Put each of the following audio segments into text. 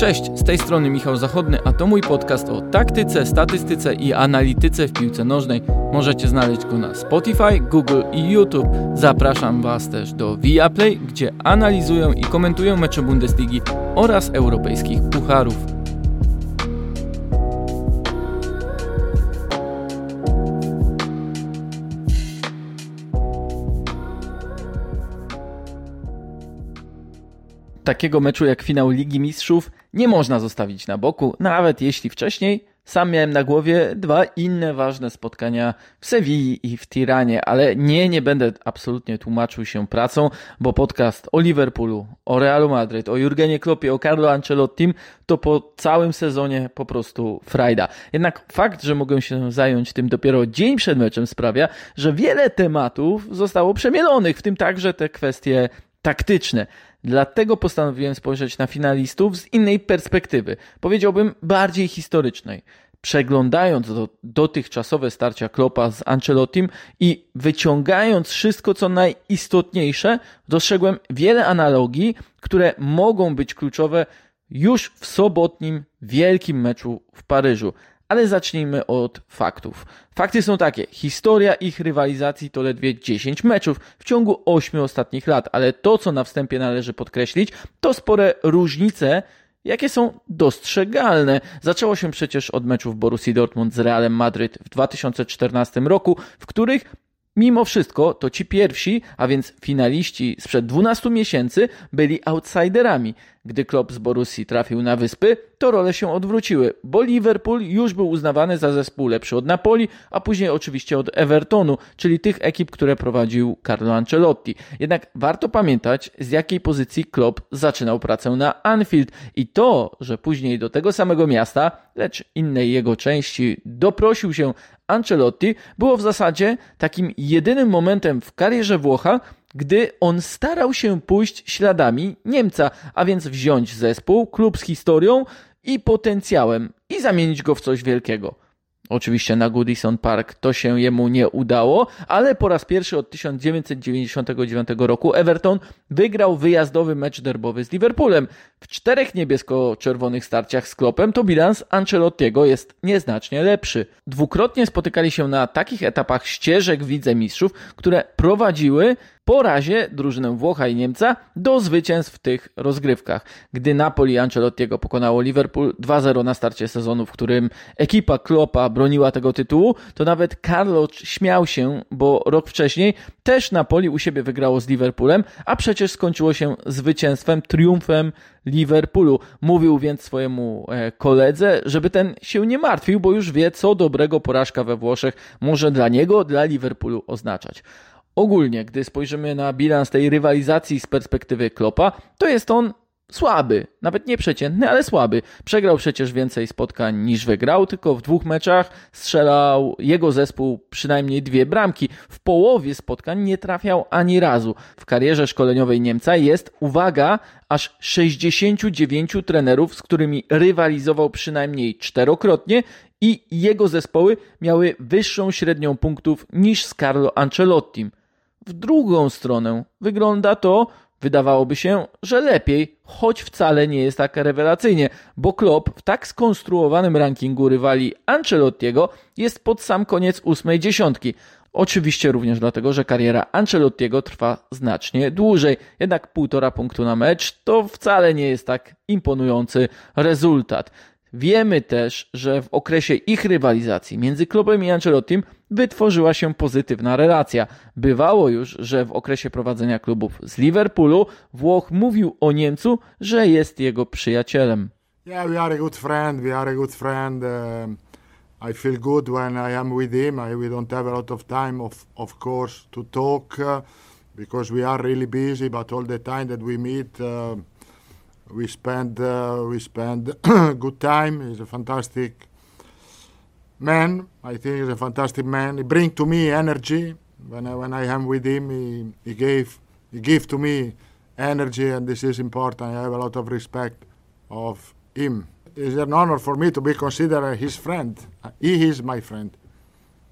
Cześć, z tej strony Michał Zachodny, a to mój podcast o taktyce, statystyce i analityce w piłce nożnej. Możecie znaleźć go na Spotify, Google i YouTube. Zapraszam Was też do Viaplay, gdzie analizują i komentują mecze Bundesligi oraz europejskich pucharów. Takiego meczu jak finał Ligi Mistrzów nie można zostawić na boku, nawet jeśli wcześniej sam miałem na głowie dwa inne ważne spotkania w Sewilli i w Tiranie, ale nie, nie będę absolutnie tłumaczył się pracą, bo podcast o Liverpoolu, o Realu Madryt, o Jurgenie Kloppie, o Carlo Ancelottim to po całym sezonie po prostu frajda. Jednak fakt, że mogę się zająć tym dopiero dzień przed meczem sprawia, że wiele tematów zostało przemielonych, w tym także te kwestie taktyczne. Dlatego postanowiłem spojrzeć na finalistów z innej perspektywy, powiedziałbym bardziej historycznej. Przeglądając do, dotychczasowe starcia Klopa z Ancelottim i wyciągając wszystko, co najistotniejsze, dostrzegłem wiele analogii, które mogą być kluczowe już w sobotnim wielkim meczu w Paryżu. Ale zacznijmy od faktów. Fakty są takie: historia ich rywalizacji to ledwie 10 meczów w ciągu 8 ostatnich lat, ale to, co na wstępie należy podkreślić, to spore różnice jakie są dostrzegalne. Zaczęło się przecież od meczów Borussii Dortmund z Realem Madryt w 2014 roku, w których Mimo wszystko to ci pierwsi, a więc finaliści sprzed 12 miesięcy, byli outsiderami. Gdy Klopp z Borussii trafił na wyspy, to role się odwróciły, bo Liverpool już był uznawany za zespół lepszy od Napoli, a później oczywiście od Evertonu, czyli tych ekip, które prowadził Carlo Ancelotti. Jednak warto pamiętać, z jakiej pozycji Klopp zaczynał pracę na Anfield i to, że później do tego samego miasta, lecz innej jego części, doprosił się Ancelotti, było w zasadzie takim jedynym momentem w karierze Włocha, gdy on starał się pójść śladami Niemca, a więc wziąć zespół, klub z historią i potencjałem i zamienić go w coś wielkiego. Oczywiście na Goodison Park to się jemu nie udało, ale po raz pierwszy od 1999 roku Everton wygrał wyjazdowy mecz derbowy z Liverpoolem. W czterech niebiesko-czerwonych starciach z Klopem to bilans Ancelottiego jest nieznacznie lepszy. Dwukrotnie spotykali się na takich etapach ścieżek wicemistrzów, które prowadziły po razie drużynę Włocha i Niemca do zwycięstw w tych rozgrywkach. Gdy Napoli Ancelottiego pokonało Liverpool 2-0 na starcie sezonu, w którym ekipa Klopa broniła tego tytułu, to nawet Carlo śmiał się, bo rok wcześniej też Napoli u siebie wygrało z Liverpoolem, a przecież skończyło się zwycięstwem, triumfem Liverpoolu. Mówił więc swojemu e, koledze, żeby ten się nie martwił, bo już wie, co dobrego porażka we Włoszech może dla niego, dla Liverpoolu oznaczać. Ogólnie, gdy spojrzymy na bilans tej rywalizacji z perspektywy Klopa, to jest on słaby, nawet nie przeciętny, ale słaby. Przegrał przecież więcej spotkań niż wygrał, tylko w dwóch meczach strzelał jego zespół przynajmniej dwie bramki. W połowie spotkań nie trafiał ani razu. W karierze szkoleniowej Niemca jest, uwaga, aż 69 trenerów, z którymi rywalizował przynajmniej czterokrotnie i jego zespoły miały wyższą średnią punktów niż z Carlo Ancelottim. W drugą stronę wygląda to, wydawałoby się, że lepiej, choć wcale nie jest tak rewelacyjnie, bo Klopp w tak skonstruowanym rankingu rywali Ancelottiego jest pod sam koniec ósmej dziesiątki. Oczywiście również dlatego, że kariera Ancelottiego trwa znacznie dłużej, jednak półtora punktu na mecz to wcale nie jest tak imponujący rezultat. Wiemy też, że w okresie ich rywalizacji między klubem i Ancelottim wytworzyła się pozytywna relacja. Bywało już, że w okresie prowadzenia klubów z Liverpoolu Włoch mówił o Niemcu, że jest jego przyjacielem. Yeah, we are a good friend. We are a good friend. Uh, I feel good when I am with him. I, we don't have a lot of time, of, of course, to talk uh, because we are really busy. But all the time that we meet, uh, we spend uh, we spend good time. He's a fantastic man. I think he's a fantastic man. He brings to me energy when I, when I am with him. He, he gave he gave to me energy, and this is important. I have a lot of respect of him. It's an honor for me to be considered his friend. He is my friend.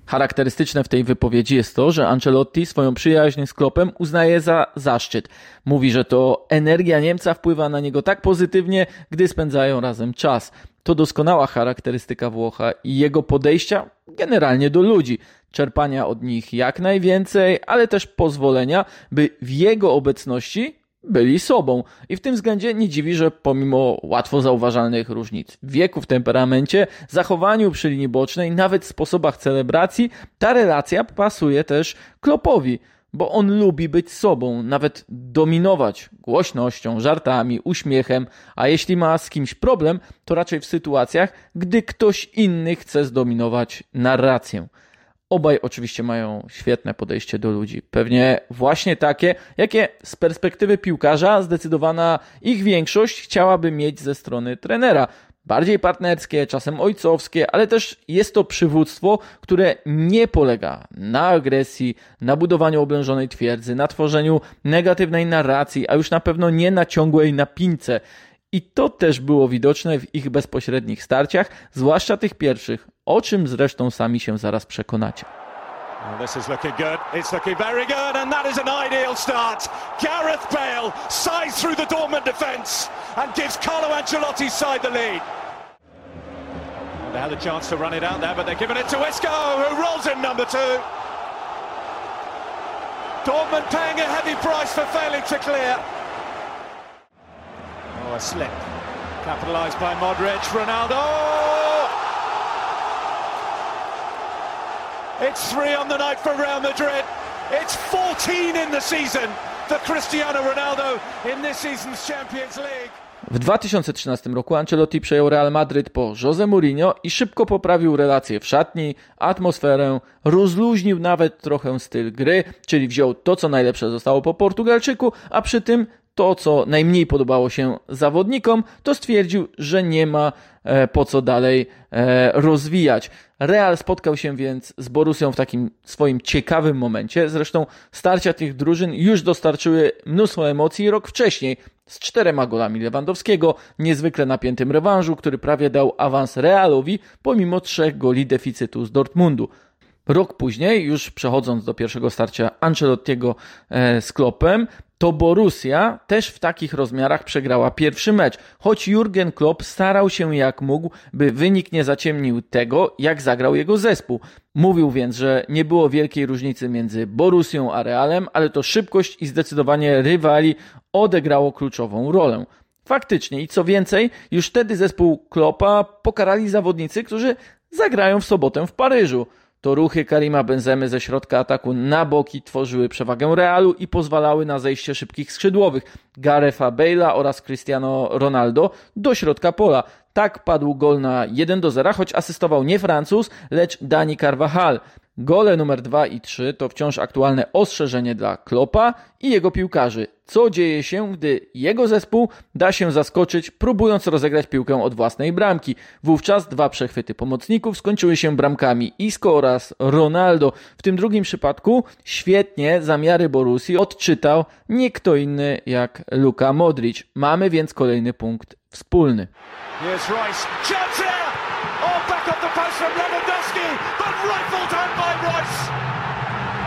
Charakterystyczne w tej wypowiedzi jest to, że Ancelotti swoją przyjaźń z Klopem uznaje za zaszczyt. Mówi, że to energia Niemca wpływa na niego tak pozytywnie, gdy spędzają razem czas. To doskonała charakterystyka Włocha i jego podejścia generalnie do ludzi. Czerpania od nich jak najwięcej, ale też pozwolenia, by w jego obecności byli sobą. I w tym względzie nie dziwi, że pomimo łatwo zauważalnych różnic wieku, w temperamencie, zachowaniu przy linii bocznej, nawet sposobach celebracji, ta relacja pasuje też Klopowi bo on lubi być sobą, nawet dominować głośnością, żartami, uśmiechem, a jeśli ma z kimś problem, to raczej w sytuacjach, gdy ktoś inny chce zdominować narrację. Obaj oczywiście mają świetne podejście do ludzi. Pewnie właśnie takie, jakie z perspektywy piłkarza zdecydowana ich większość chciałaby mieć ze strony trenera. Bardziej partnerskie, czasem ojcowskie, ale też jest to przywództwo, które nie polega na agresji, na budowaniu oblężonej twierdzy, na tworzeniu negatywnej narracji, a już na pewno nie na ciągłej napince. I to też było widoczne w ich bezpośrednich starciach, zwłaszcza tych pierwszych, o czym zresztą sami się zaraz przekonacie. Well, this is looking good. It's looking very good, and that is an ideal start. Gareth Bale sides through the Dortmund defence and gives Carlo Ancelotti's side the lead. They had a chance to run it out there, but they're giving it to Isco, who rolls in number two. Dortmund paying a heavy price for failing to clear. Oh, a slip. Capitalised by Modric. Ronaldo! It's three on the night for Real Madrid. It's 14 in the season for Cristiano Ronaldo in this season's Champions League. W 2013 roku Ancelotti przejął Real Madryt po Jose Mourinho i szybko poprawił relacje w szatni, atmosferę, rozluźnił nawet trochę styl gry, czyli wziął to, co najlepsze zostało po Portugalczyku, a przy tym to, co najmniej podobało się zawodnikom, to stwierdził, że nie ma e, po co dalej e, rozwijać. Real spotkał się więc z Borusią w takim swoim ciekawym momencie. Zresztą starcia tych drużyn już dostarczyły mnóstwo emocji rok wcześniej z czterema golami Lewandowskiego, niezwykle napiętym rewanżu, który prawie dał awans Realowi pomimo trzech goli deficytu z Dortmundu. Rok później, już przechodząc do pierwszego starcia Ancelottiego e, z Kloppem, to Borussia też w takich rozmiarach przegrała pierwszy mecz, choć Jurgen Klopp starał się jak mógł, by wynik nie zaciemnił tego, jak zagrał jego zespół. Mówił więc, że nie było wielkiej różnicy między Borussią a Realem, ale to szybkość i zdecydowanie rywali odegrało kluczową rolę. Faktycznie i co więcej, już wtedy zespół Kloppa pokarali zawodnicy, którzy zagrają w sobotę w Paryżu. To ruchy Karima Benzemy ze środka ataku na boki tworzyły przewagę Realu i pozwalały na zejście szybkich skrzydłowych Garefa Bale'a oraz Cristiano Ronaldo do środka pola. Tak padł gol na 1 do 0, choć asystował nie Francuz, lecz Dani Carvajal. Gole numer 2 i 3 to wciąż aktualne ostrzeżenie dla Klopa i jego piłkarzy. Co dzieje się, gdy jego zespół da się zaskoczyć, próbując rozegrać piłkę od własnej bramki? Wówczas dwa przechwyty pomocników skończyły się bramkami Isco oraz Ronaldo. W tym drugim przypadku świetnie zamiary Borusi odczytał nie kto inny jak Luka Modric. Mamy więc kolejny punkt wspólny. Here's Rice. Chance here! Oh, back Lewandowski, but rifled home by Rice.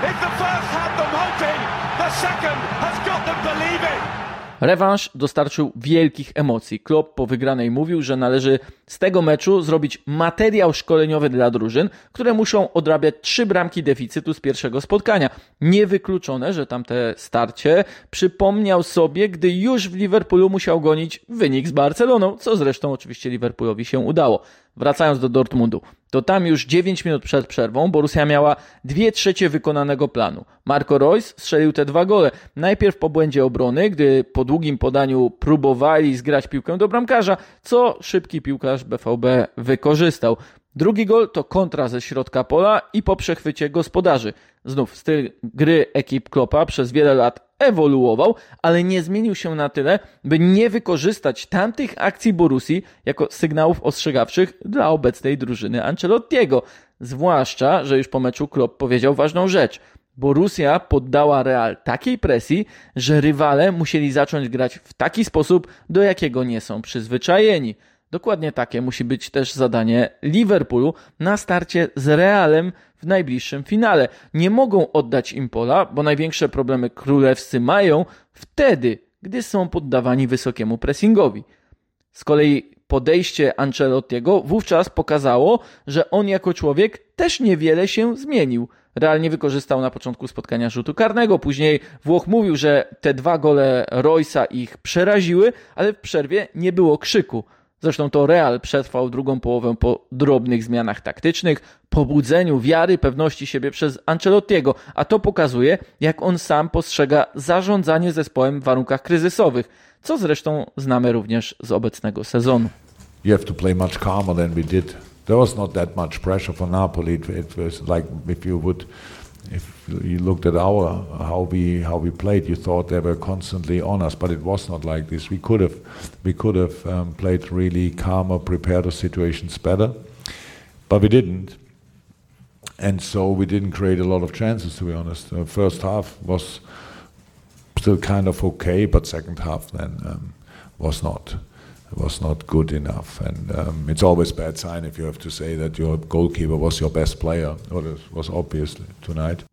If the first had them hoping, the second has got them believing. Rewanż dostarczył wielkich emocji. Klopp po wygranej mówił, że należy z tego meczu zrobić materiał szkoleniowy dla drużyn, które muszą odrabiać trzy bramki deficytu z pierwszego spotkania. Niewykluczone, że tamte starcie przypomniał sobie, gdy już w Liverpoolu musiał gonić wynik z Barceloną, co zresztą oczywiście Liverpoolowi się udało. Wracając do Dortmundu, to tam już 9 minut przed przerwą Borussia miała 2 trzecie wykonanego planu. Marco Reus strzelił te dwa gole. Najpierw po błędzie obrony, gdy po długim podaniu próbowali zgrać piłkę do bramkarza, co szybki piłkarz BVB wykorzystał. Drugi gol to kontra ze środka pola i po przechwycie gospodarzy. Znów styl gry ekip Klopa przez wiele lat ewoluował, ale nie zmienił się na tyle, by nie wykorzystać tamtych akcji Borusi jako sygnałów ostrzegawczych dla obecnej drużyny Ancelottiego. Zwłaszcza, że już po meczu Klopp powiedział ważną rzecz. Borussia poddała Real takiej presji, że rywale musieli zacząć grać w taki sposób, do jakiego nie są przyzwyczajeni. Dokładnie takie musi być też zadanie Liverpoolu na starcie z Realem w najbliższym finale. Nie mogą oddać im pola, bo największe problemy królewscy mają wtedy, gdy są poddawani wysokiemu pressingowi. Z kolei podejście Ancelottiego wówczas pokazało, że on jako człowiek też niewiele się zmienił. Realnie wykorzystał na początku spotkania rzutu karnego, później Włoch mówił, że te dwa gole Roysa ich przeraziły, ale w przerwie nie było krzyku. Zresztą to Real przetrwał drugą połowę po drobnych zmianach taktycznych, pobudzeniu wiary, pewności siebie przez Ancelottiego, a to pokazuje, jak on sam postrzega zarządzanie zespołem w warunkach kryzysowych, co zresztą znamy również z obecnego sezonu. You have to play much calmer than we did. There was not that much pressure for Napoli. It, was like if you would if you looked at our how we how we played, you thought they were constantly on us, but it was not like this. We could have we could have um, played really calmer, prepared the situations better, but we didn't, and so we didn't create a lot of chances. To be honest, the first half was still kind of okay, but second half then um, was not was not good enough. And um, it's always bad sign if you have to say that your goalkeeper was your best player, or it was obviously tonight.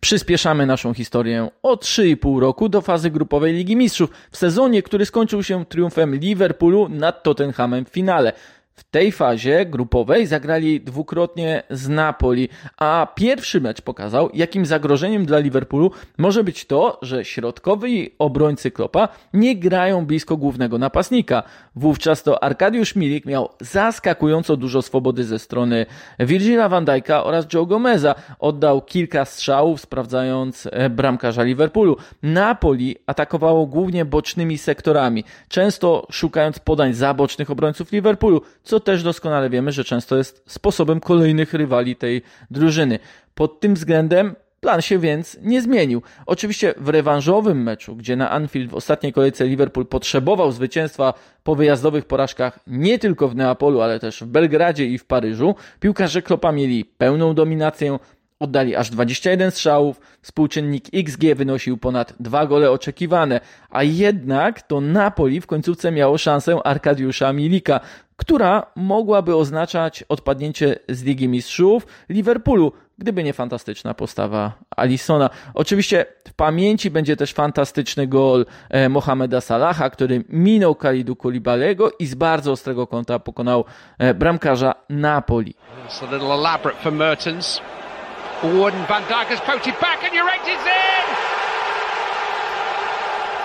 Przyspieszamy naszą historię o 3,5 roku do fazy grupowej Ligi Mistrzów w sezonie, który skończył się triumfem Liverpoolu nad Tottenhamem w finale. W tej fazie grupowej zagrali dwukrotnie z Napoli, a pierwszy mecz pokazał, jakim zagrożeniem dla Liverpoolu może być to, że środkowi obrońcy Klopa nie grają blisko głównego napastnika. Wówczas to Arkadiusz Milik miał zaskakująco dużo swobody ze strony Virgila van Dijk'a oraz Joe Gomeza. Oddał kilka strzałów, sprawdzając e, bramkarza Liverpoolu. Napoli atakowało głównie bocznymi sektorami, często szukając podań za bocznych obrońców Liverpoolu, co też doskonale wiemy, że często jest sposobem kolejnych rywali tej drużyny. Pod tym względem Plan się więc nie zmienił. Oczywiście w rewanżowym meczu, gdzie na Anfield w ostatniej kolejce Liverpool potrzebował zwycięstwa po wyjazdowych porażkach nie tylko w Neapolu, ale też w Belgradzie i w Paryżu, piłkarze Klopa mieli pełną dominację, Oddali aż 21 strzałów, współczynnik XG wynosił ponad dwa gole oczekiwane, a jednak to Napoli w końcówce miało szansę Arkadiusza Milika, która mogłaby oznaczać odpadnięcie z Ligi Mistrzów Liverpoolu, gdyby nie fantastyczna postawa Alisona. Oczywiście w pamięci będzie też fantastyczny gol e, Mohameda Salaha, który minął Kalidu Koulibalego i z bardzo ostrego kąta pokonał e, bramkarza Napoli.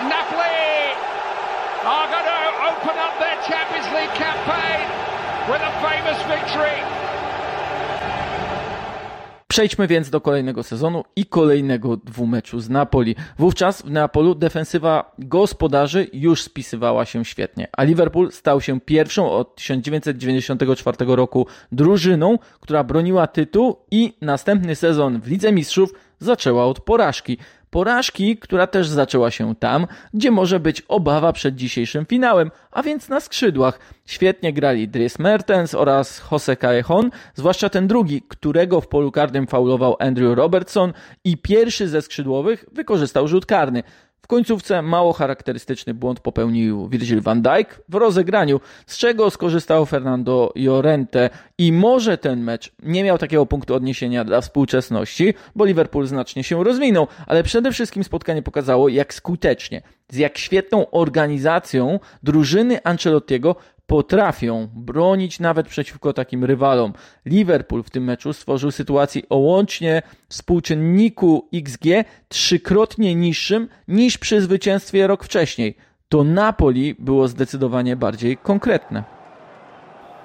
Napoli open up their Champions campaign with a famous victory. Przejdźmy więc do kolejnego sezonu i kolejnego dwumeczu z Napoli. Wówczas w Neapolu defensywa gospodarzy już spisywała się świetnie, a Liverpool stał się pierwszą od 1994 roku drużyną, która broniła tytuł i następny sezon w Lidze Mistrzów zaczęła od porażki. Porażki, która też zaczęła się tam, gdzie może być obawa przed dzisiejszym finałem, a więc na skrzydłach. Świetnie grali Dries Mertens oraz Jose Callejon, zwłaszcza ten drugi, którego w polu karnym faulował Andrew Robertson i pierwszy ze skrzydłowych wykorzystał rzut karny. W końcówce mało charakterystyczny błąd popełnił Virgil van Dijk w rozegraniu, z czego skorzystał Fernando Llorente. I może ten mecz nie miał takiego punktu odniesienia dla współczesności, bo Liverpool znacznie się rozwinął, ale przede wszystkim spotkanie pokazało jak skutecznie, z jak świetną organizacją drużyny Ancelottiego potrafią bronić nawet przeciwko takim rywalom. Liverpool w tym meczu stworzył sytuację o łącznie współczynniku XG trzykrotnie niższym niż przy zwycięstwie rok wcześniej. To Napoli było zdecydowanie bardziej konkretne.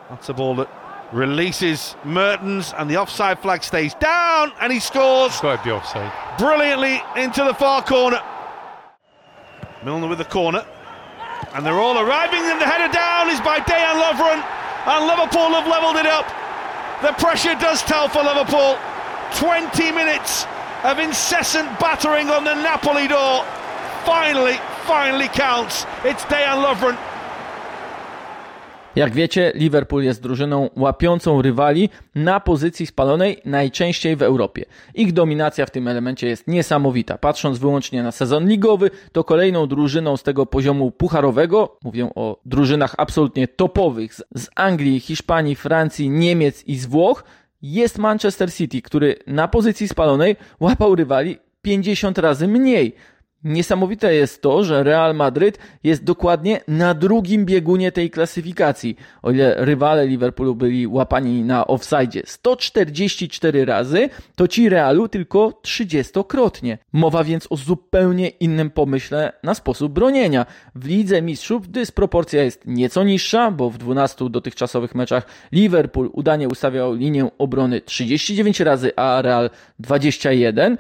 That's a ball that releases Mertens and the offside flag stays down and he scores. Got to be offside. Brilliantly into the far corner. Milner with the corner. And they're all arriving, and the header down is by Dejan Lovren, and Liverpool have levelled it up. The pressure does tell for Liverpool. 20 minutes of incessant battering on the Napoli door. Finally, finally counts. It's Dejan Lovren Jak wiecie, Liverpool jest drużyną łapiącą rywali na pozycji spalonej najczęściej w Europie. Ich dominacja w tym elemencie jest niesamowita. Patrząc wyłącznie na sezon ligowy, to kolejną drużyną z tego poziomu pucharowego, mówię o drużynach absolutnie topowych z Anglii, Hiszpanii, Francji, Niemiec i z Włoch, jest Manchester City, który na pozycji spalonej łapał rywali 50 razy mniej. Niesamowite jest to, że Real Madryt jest dokładnie na drugim biegunie tej klasyfikacji. O ile rywale Liverpoolu byli łapani na offside 144 razy, to ci Realu tylko 30-krotnie. Mowa więc o zupełnie innym pomyśle na sposób bronienia. W Lidze Mistrzów dysproporcja jest nieco niższa, bo w 12 dotychczasowych meczach Liverpool udanie ustawiał linię obrony 39 razy, a Real 21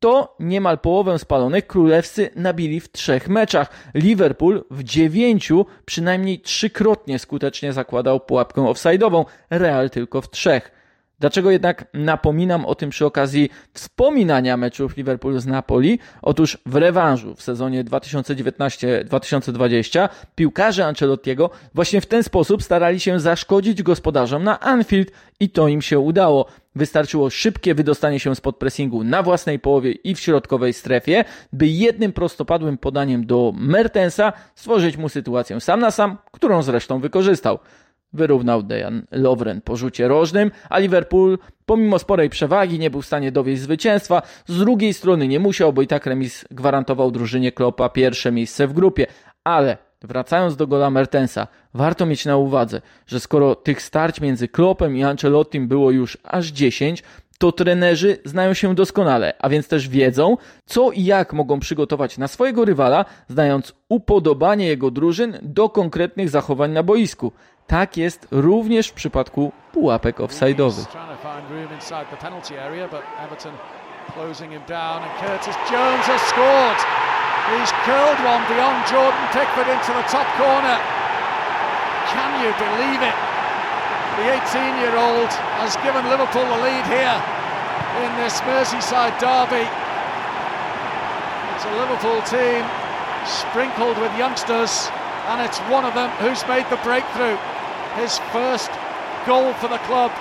to niemal połowę spalonych królewscy nabili w trzech meczach. Liverpool w dziewięciu przynajmniej trzykrotnie skutecznie zakładał pułapkę offside'ową, Real tylko w trzech. Dlaczego jednak napominam o tym przy okazji wspominania meczów Liverpoolu z Napoli? Otóż w rewanżu w sezonie 2019-2020 piłkarze Ancelottiego właśnie w ten sposób starali się zaszkodzić gospodarzom na Anfield i to im się udało. Wystarczyło szybkie wydostanie się spod pressingu na własnej połowie i w środkowej strefie, by jednym prostopadłym podaniem do Mertensa stworzyć mu sytuację sam na sam, którą zresztą wykorzystał. Wyrównał Dejan Lovren po rzucie rożnym, a Liverpool pomimo sporej przewagi nie był w stanie dowieść zwycięstwa. Z drugiej strony nie musiał, bo i tak remis gwarantował drużynie Klopa pierwsze miejsce w grupie. Ale wracając do gola Mertensa, warto mieć na uwadze, że skoro tych starć między Klopem i Ancelottim było już aż 10, to trenerzy znają się doskonale, a więc też wiedzą, co i jak mogą przygotować na swojego rywala, znając upodobanie jego drużyn do konkretnych zachowań na boisku. Tak jest również w przypadku pułapek offside'owych. He's curled one beyond Jordan Pickford into the top corner. Can you believe it? The 18-year-old has given Liverpool the lead here in this Merseyside derby. It's a Liverpool team sprinkled with youngsters, and it's one of them who's made the breakthrough. His first goal for the club,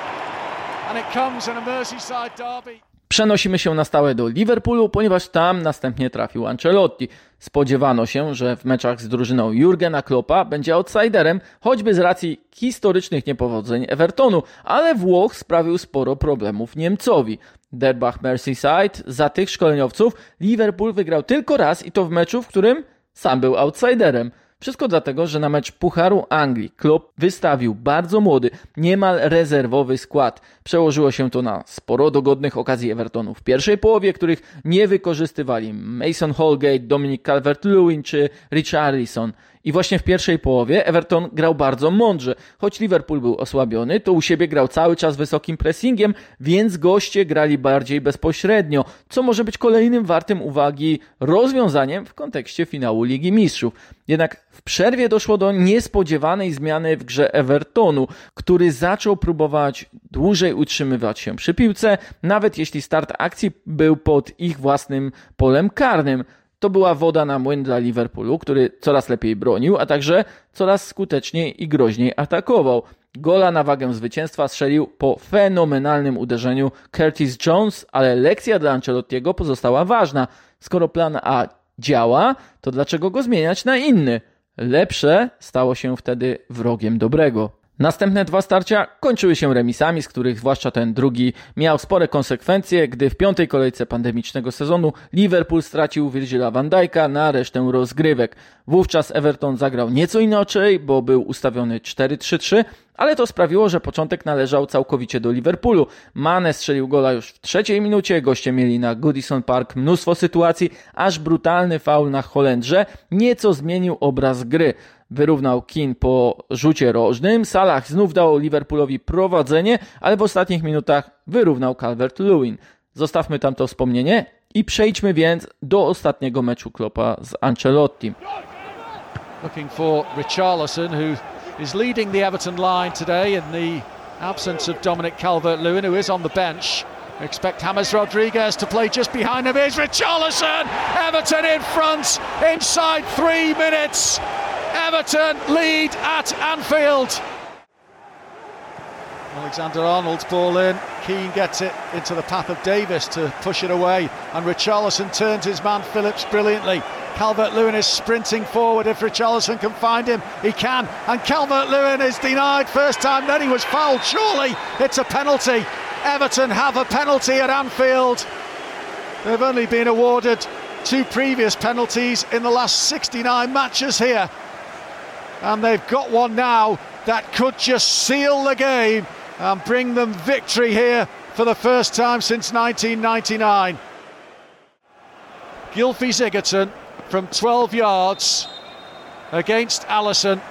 and it comes in a Merseyside derby. Przenosimy się na stałe do Liverpoolu, ponieważ tam następnie trafił Ancelotti. Spodziewano się, że w meczach z drużyną Jurgena Kloppa będzie outsiderem, choćby z racji historycznych niepowodzeń Evertonu, ale Włoch sprawił sporo problemów Niemcowi. Derbach Merseyside za tych szkoleniowców Liverpool wygrał tylko raz i to w meczu, w którym sam był outsiderem. Wszystko dlatego, że na mecz Pucharu Anglii klub wystawił bardzo młody, niemal rezerwowy skład. Przełożyło się to na sporo dogodnych okazji Evertonu w pierwszej połowie, których nie wykorzystywali Mason Holgate, Dominic Calvert-Lewin czy Richarlison. I właśnie w pierwszej połowie Everton grał bardzo mądrze. Choć Liverpool był osłabiony, to u siebie grał cały czas wysokim pressingiem, więc goście grali bardziej bezpośrednio, co może być kolejnym wartym uwagi rozwiązaniem w kontekście finału Ligi Mistrzów. Jednak w przerwie doszło do niespodziewanej zmiany w grze Evertonu, który zaczął próbować dłużej utrzymywać się przy piłce, nawet jeśli start akcji był pod ich własnym polem karnym. To była woda na młyn dla Liverpoolu, który coraz lepiej bronił, a także coraz skuteczniej i groźniej atakował. Gola na wagę zwycięstwa strzelił po fenomenalnym uderzeniu Curtis Jones, ale lekcja dla Ancelottiego pozostała ważna. Skoro plan A działa, to dlaczego go zmieniać na inny? Lepsze stało się wtedy wrogiem dobrego. Następne dwa starcia kończyły się remisami, z których zwłaszcza ten drugi miał spore konsekwencje, gdy w piątej kolejce pandemicznego sezonu Liverpool stracił Virgila van Dijk'a na resztę rozgrywek. Wówczas Everton zagrał nieco inaczej, bo był ustawiony 4-3-3, ale to sprawiło, że początek należał całkowicie do Liverpoolu. Mane strzelił gola już w trzeciej minucie, goście mieli na Goodison Park mnóstwo sytuacji, aż brutalny faul na Holendrze nieco zmienił obraz gry wyrównał Kin po rzucie rożnym. Salah znów dał Liverpoolowi prowadzenie, ale w ostatnich minutach wyrównał Calvert-Lewin. Zostawmy tamto wspomnienie i przejdźmy więc do ostatniego meczu Klopa z Ancelotti. Looking for Richarlison, who is leading the Everton line today in the absence of Dominic Calvert-Lewin, who is on the bench. Expect James Rodriguez to play just behind him. Here's Richarlison! Everton in front inside three minutes. Everton lead at Anfield. Alexander Arnold's ball in. Keane gets it into the path of Davis to push it away. And Richarlison turns his man Phillips brilliantly. Calvert Lewin is sprinting forward. If Richarlison can find him, he can. And Calvert Lewin is denied first time. Then he was fouled. Surely it's a penalty. Everton have a penalty at Anfield. They've only been awarded two previous penalties in the last 69 matches here. And they've got one now that could just seal the game and bring them victory here for the first time since 1999. Gylfi Sigurdsson from 12 yards against Allison.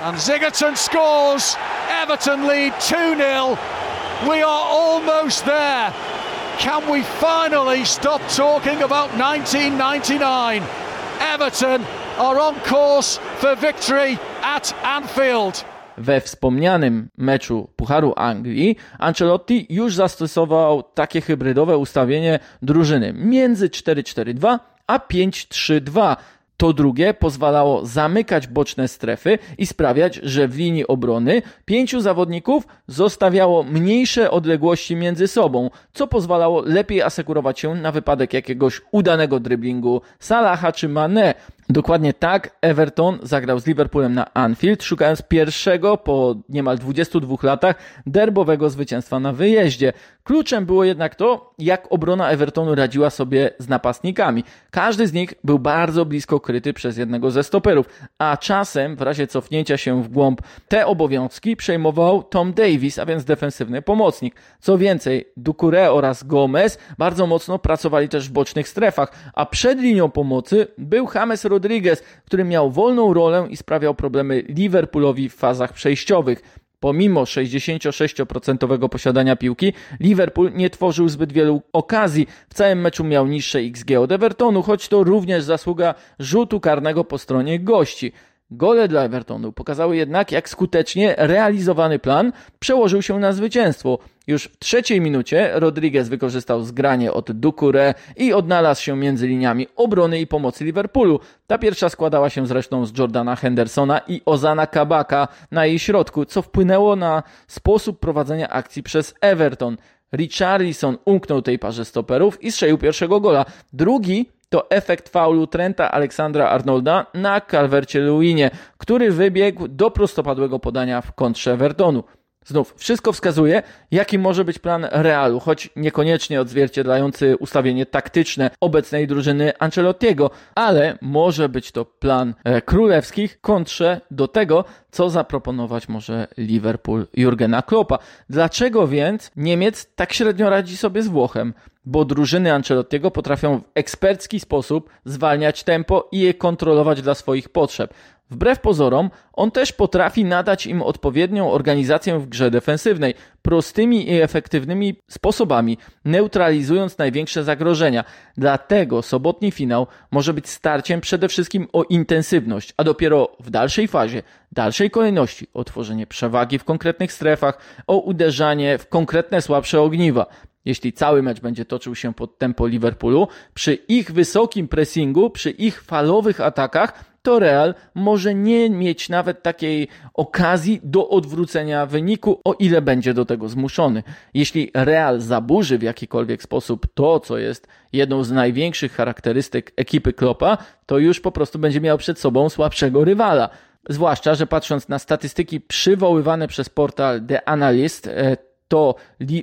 And Sigurdsson scores. Everton lead 2 0. We are almost there. Can we finally stop talking about 1999? Everton are on course for victory at Anfield. We wspomnianym meczu Pucharu Anglii Ancelotti już zastosował takie hybrydowe ustawienie drużyny między 4-4-2 a 5-3-2. To drugie pozwalało zamykać boczne strefy i sprawiać, że w linii obrony pięciu zawodników zostawiało mniejsze odległości między sobą, co pozwalało lepiej asekurować się na wypadek jakiegoś udanego dryblingu Salaha czy Mane. Dokładnie tak Everton zagrał z Liverpoolem na Anfield, szukając pierwszego po niemal 22 latach derbowego zwycięstwa na wyjeździe. Kluczem było jednak to, jak obrona Evertonu radziła sobie z napastnikami. Każdy z nich był bardzo blisko kryty przez jednego ze stoperów, a czasem w razie cofnięcia się w głąb te obowiązki przejmował Tom Davis, a więc defensywny pomocnik. Co więcej, Ducouré oraz Gomez bardzo mocno pracowali też w bocznych strefach, a przed linią pomocy był James Rodriguez, który miał wolną rolę i sprawiał problemy Liverpoolowi w fazach przejściowych. Pomimo 66% posiadania piłki, Liverpool nie tworzył zbyt wielu okazji. W całym meczu miał niższe XG od Evertonu, choć to również zasługa rzutu karnego po stronie gości. Gole dla Evertonu pokazały jednak, jak skutecznie realizowany plan przełożył się na zwycięstwo. Już w trzeciej minucie Rodriguez wykorzystał zgranie od Ducouré i odnalazł się między liniami obrony i pomocy Liverpoolu. Ta pierwsza składała się zresztą z Jordana Hendersona i Ozana Kabaka na jej środku, co wpłynęło na sposób prowadzenia akcji przez Everton. Richarlison umknął tej parze stoperów i strzelił pierwszego gola. Drugi to efekt faulu Trenta Aleksandra Arnolda na Calvercie Luinie, który wybiegł do prostopadłego podania w kontrze Evertonu. Znów, wszystko wskazuje, jaki może być plan Realu, choć niekoniecznie odzwierciedlający ustawienie taktyczne obecnej drużyny Ancelottiego, ale może być to plan e, królewskich kontrze do tego, co zaproponować może Liverpool Jurgena Kloppa. Dlaczego więc Niemiec tak średnio radzi sobie z Włochem? Bo drużyny Ancelottiego potrafią w ekspercki sposób zwalniać tempo i je kontrolować dla swoich potrzeb. Wbrew pozorom, on też potrafi nadać im odpowiednią organizację w grze defensywnej, prostymi i efektywnymi sposobami, neutralizując największe zagrożenia. Dlatego sobotni finał może być starciem przede wszystkim o intensywność, a dopiero w dalszej fazie, dalszej kolejności o tworzenie przewagi w konkretnych strefach, o uderzanie w konkretne słabsze ogniwa. Jeśli cały mecz będzie toczył się pod tempo Liverpoolu, przy ich wysokim pressingu, przy ich falowych atakach, to Real może nie mieć nawet takiej okazji do odwrócenia wyniku, o ile będzie do tego zmuszony. Jeśli Real zaburzy w jakikolwiek sposób to, co jest jedną z największych charakterystyk ekipy Klopa, to już po prostu będzie miał przed sobą słabszego rywala. Zwłaszcza, że patrząc na statystyki przywoływane przez portal The Analyst, e, to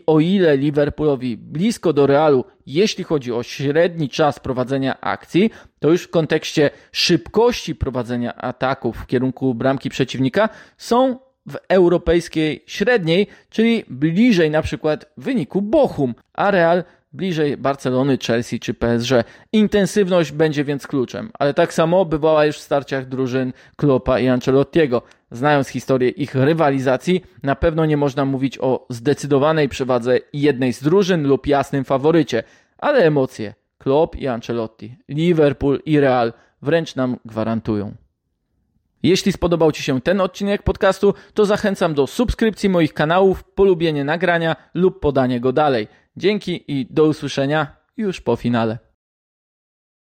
o ile Liverpoolowi blisko do Realu, jeśli chodzi o średni czas prowadzenia akcji, to już w kontekście szybkości prowadzenia ataków w kierunku bramki przeciwnika są w europejskiej średniej, czyli bliżej na przykład wyniku Bochum, a Real bliżej Barcelony, Chelsea czy PSG. Intensywność będzie więc kluczem, ale tak samo bywała już w starciach drużyn Klopa i Ancelottiego. Znając historię ich rywalizacji, na pewno nie można mówić o zdecydowanej przewadze jednej z drużyn lub jasnym faworycie, ale emocje Klopp i Ancelotti, Liverpool i Real wręcz nam gwarantują. Jeśli spodobał Ci się ten odcinek podcastu, to zachęcam do subskrypcji moich kanałów, polubienie nagrania lub podanie go dalej. Dzięki i do usłyszenia już po finale.